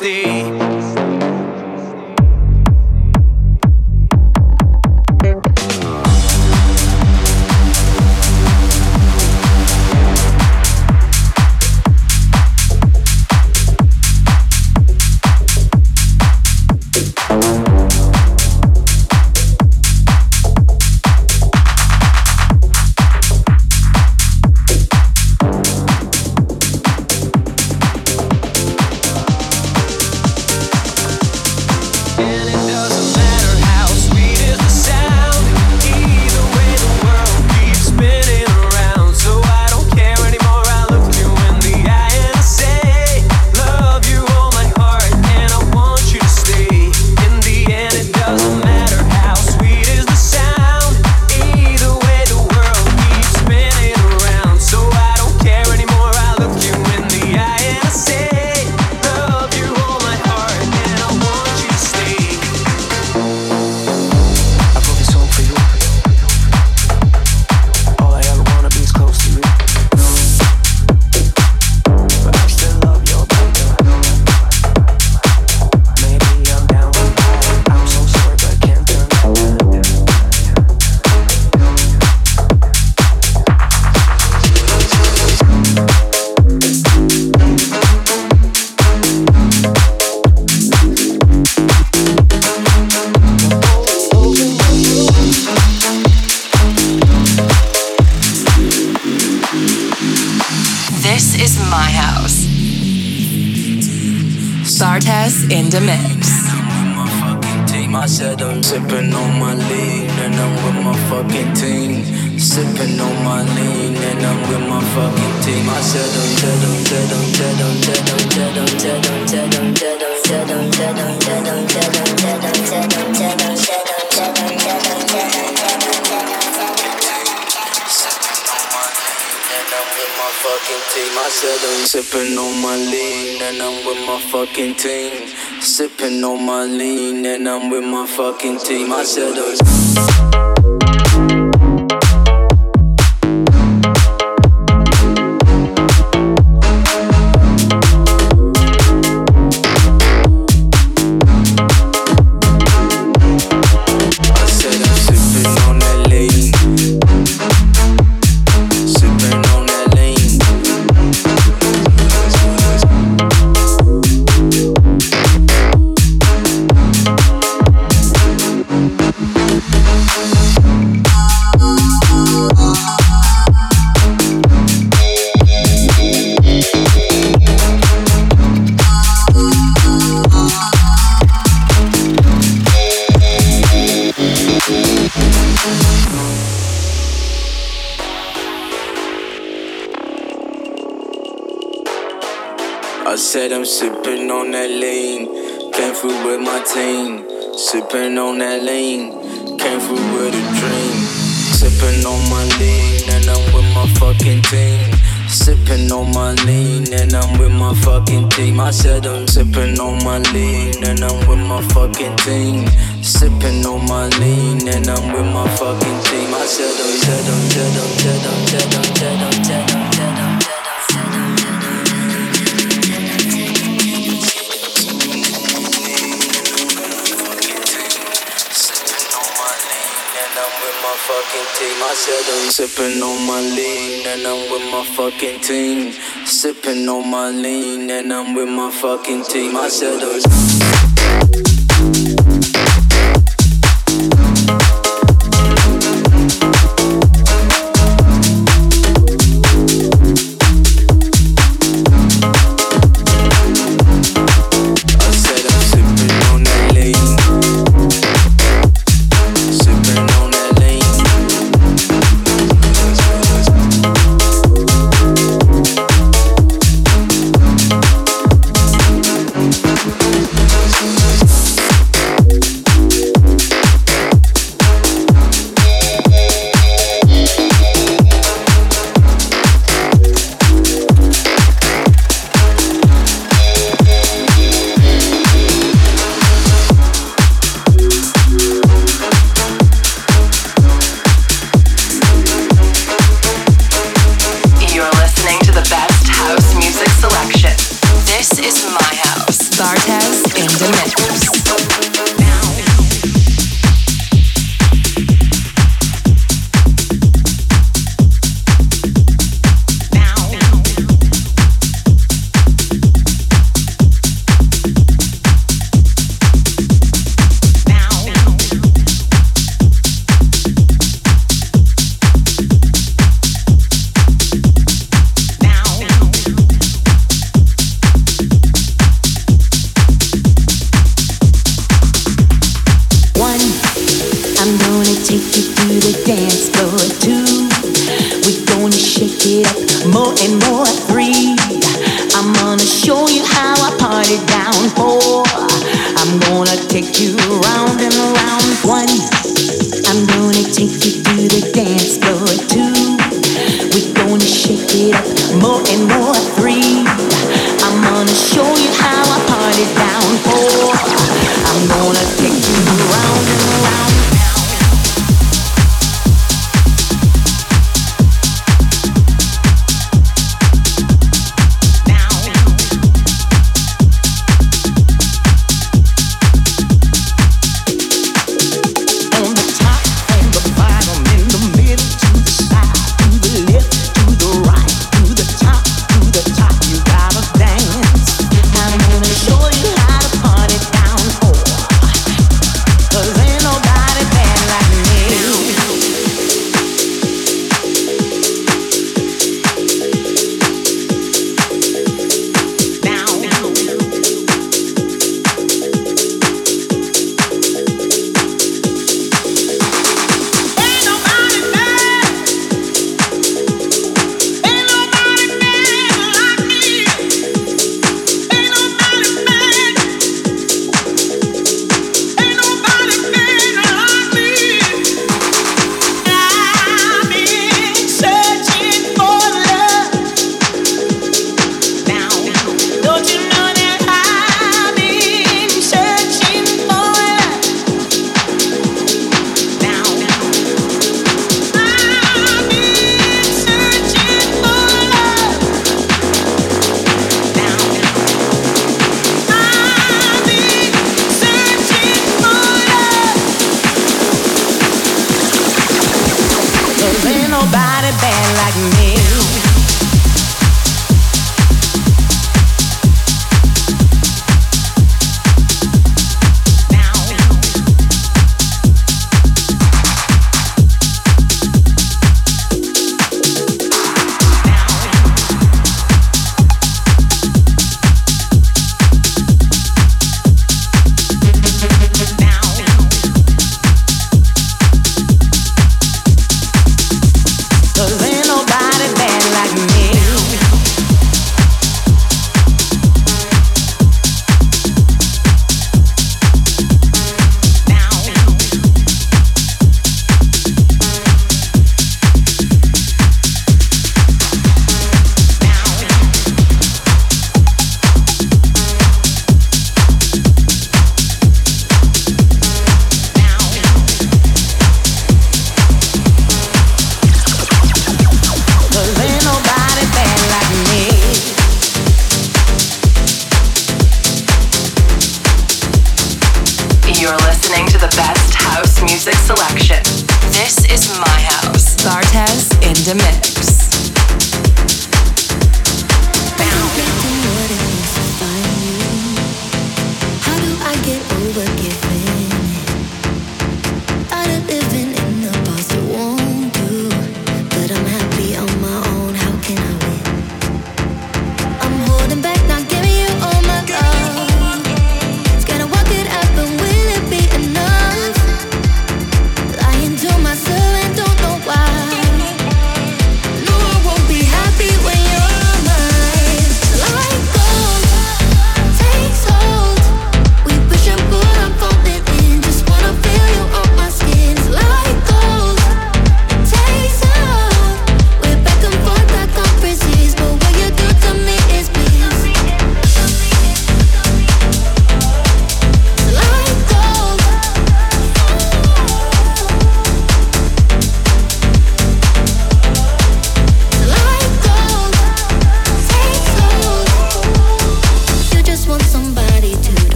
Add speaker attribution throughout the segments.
Speaker 1: stay.
Speaker 2: fucking team. I said Marlene and I'm with my fucking team. I said,
Speaker 3: oh,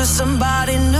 Speaker 3: This is the
Speaker 4: last time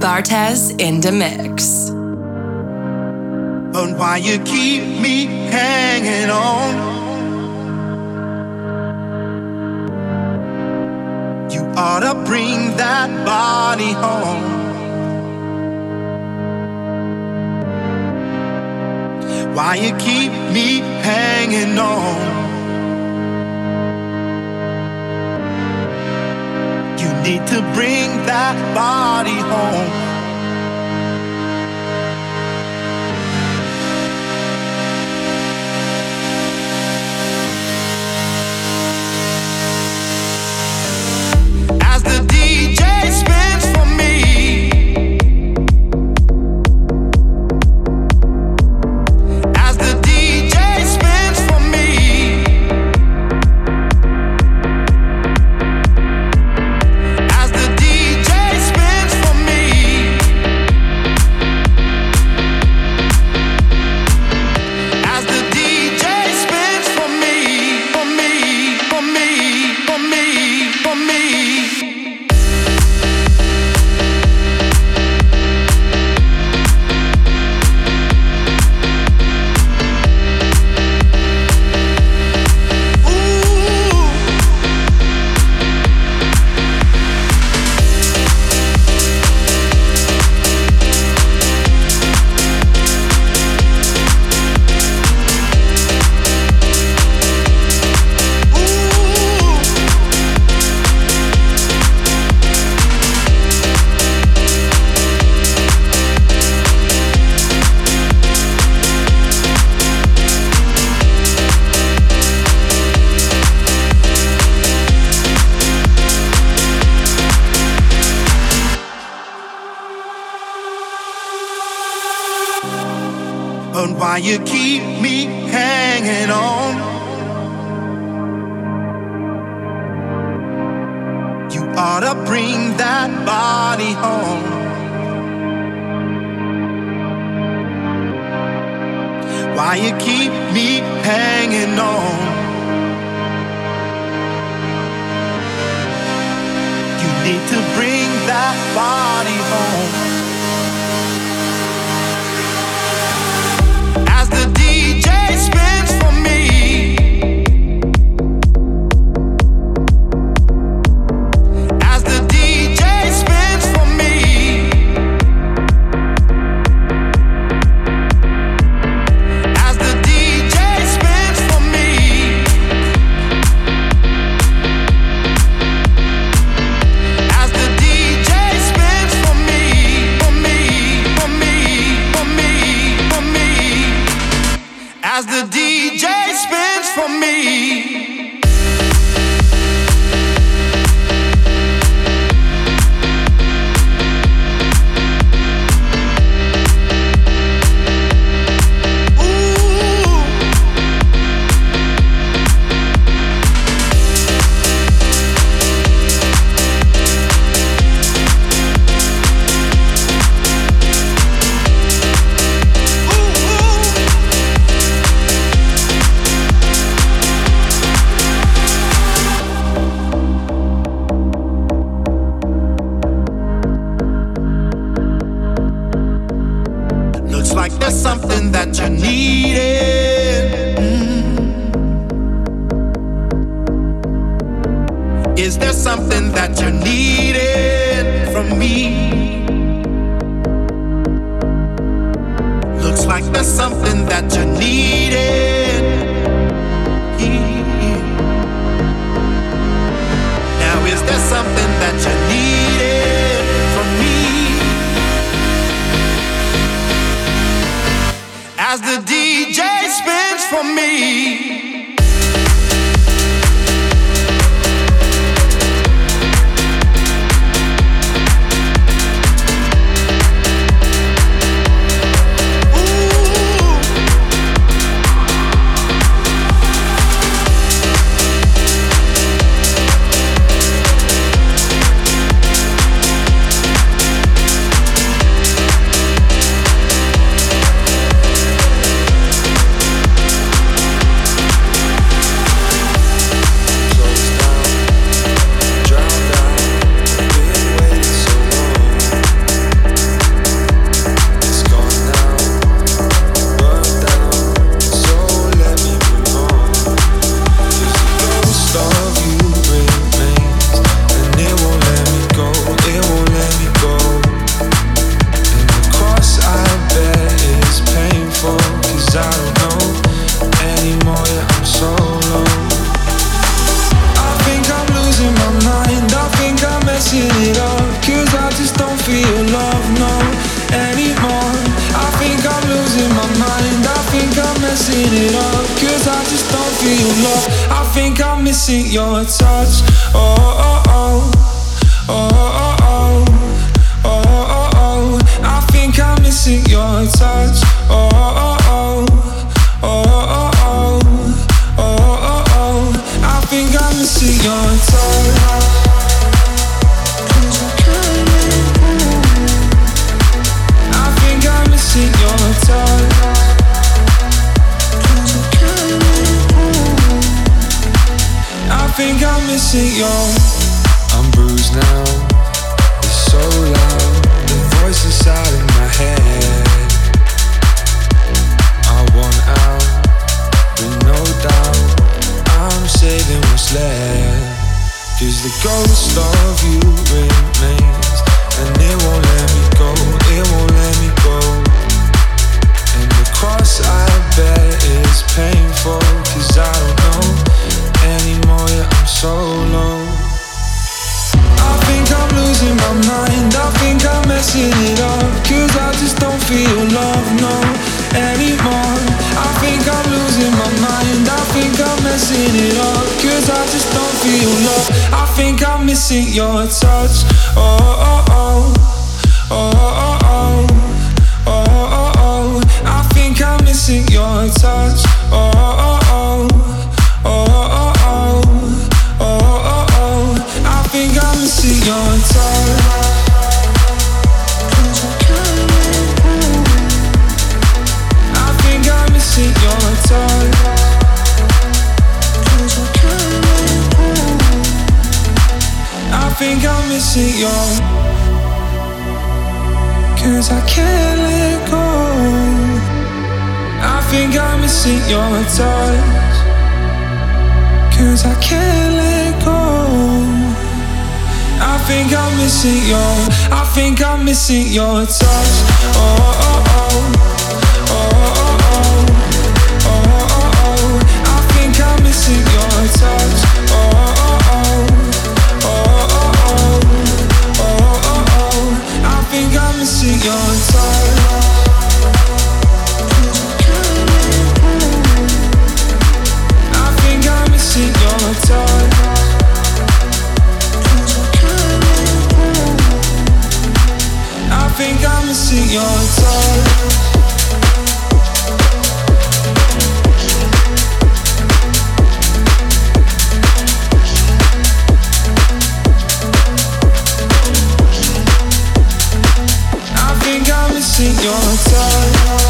Speaker 4: Bartez in the mix.
Speaker 5: But why you keep me hanging on? You ought to bring that body home. Why you keep me hanging on? You need to bring that body home.
Speaker 6: see your I'm missing you. I think I'm missing your touch. Oh, oh, oh. Oh, oh, oh. Oh, oh, oh. I think I'm missing your touch. Oh, oh, oh. Oh, oh, oh. Oh, oh, oh. I think I'm missing your touch. I think I'm missing your touch. think I'm missing your touch. I think I'm missing your touch.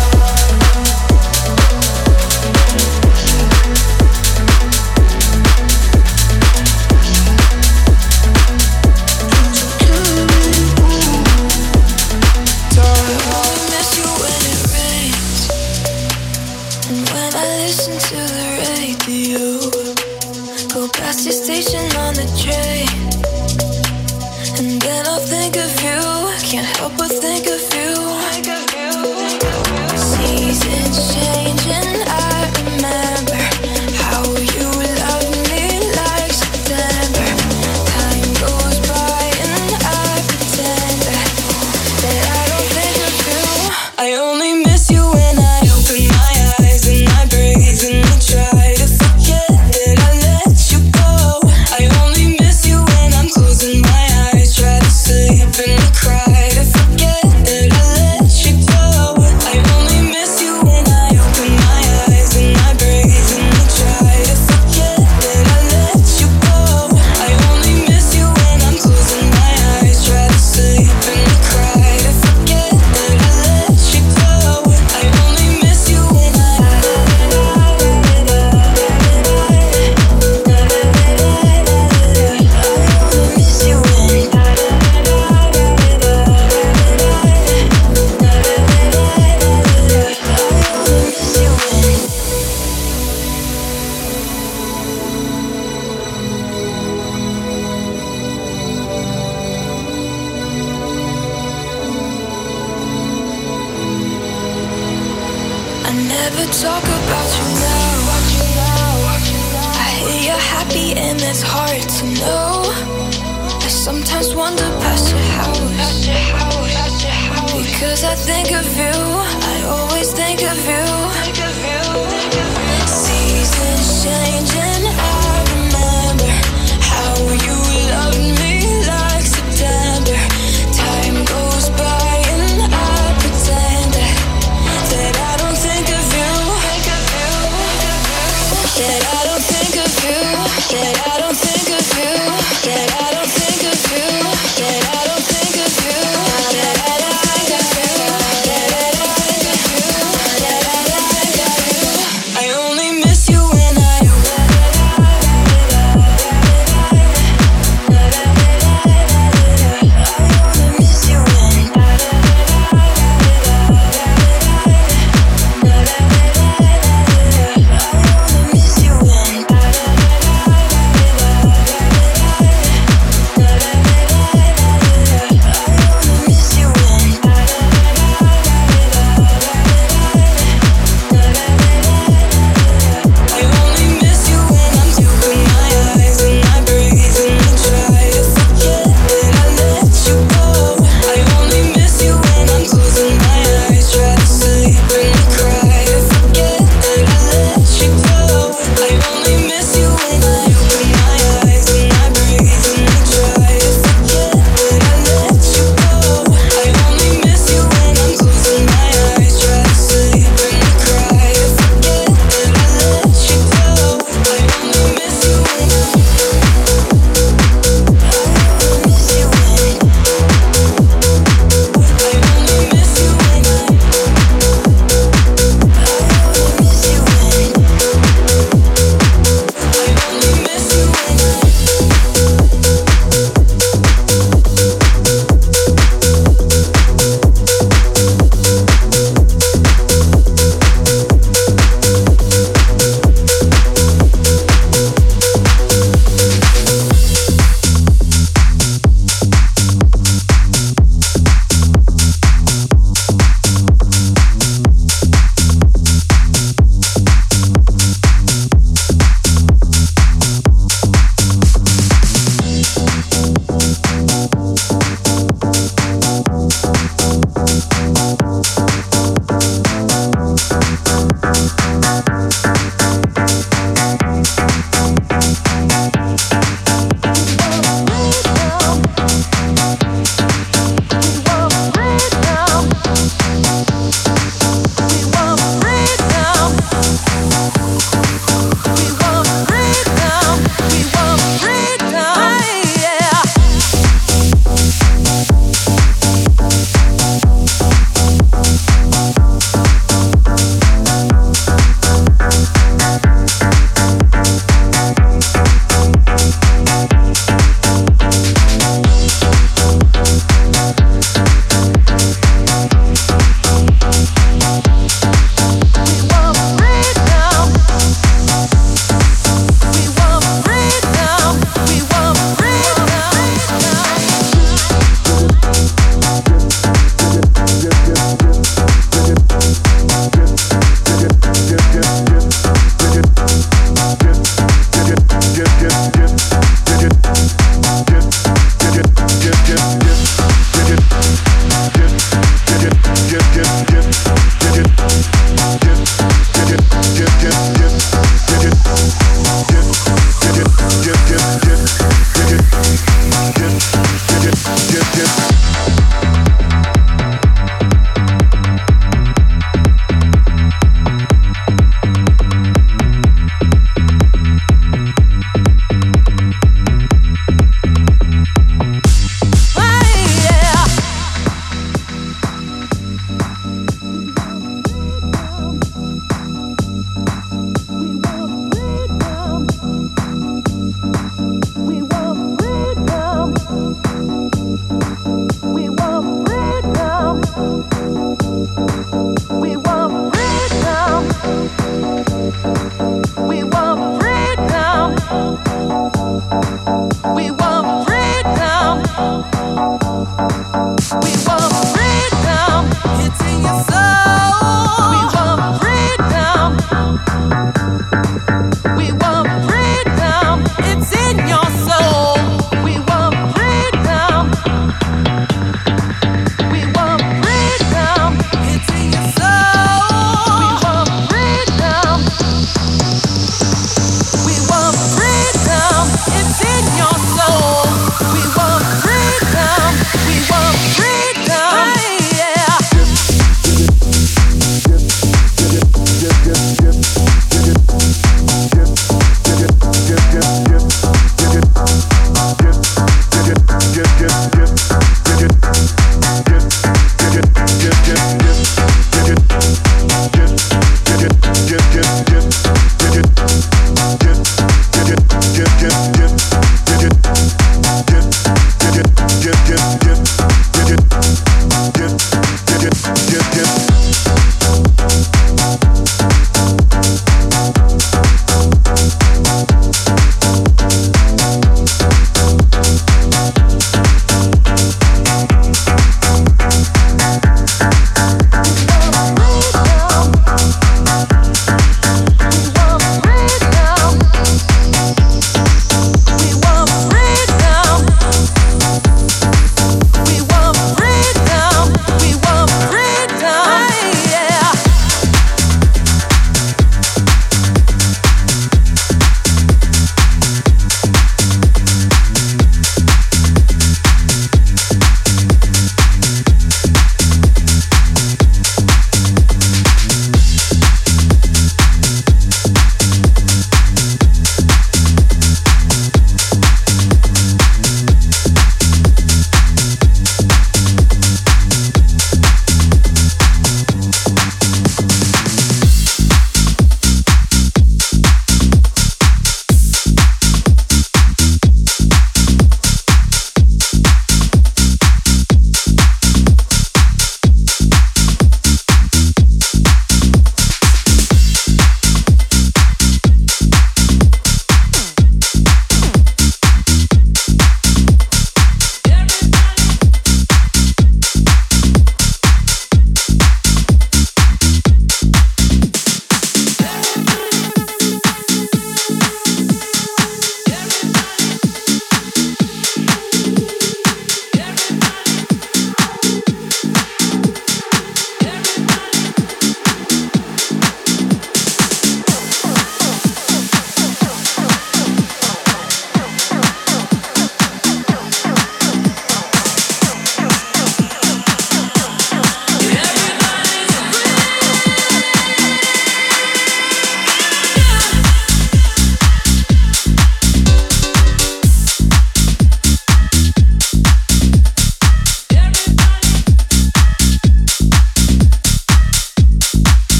Speaker 7: to. I sometimes wonder past your house. Because I think of you, I always think of you.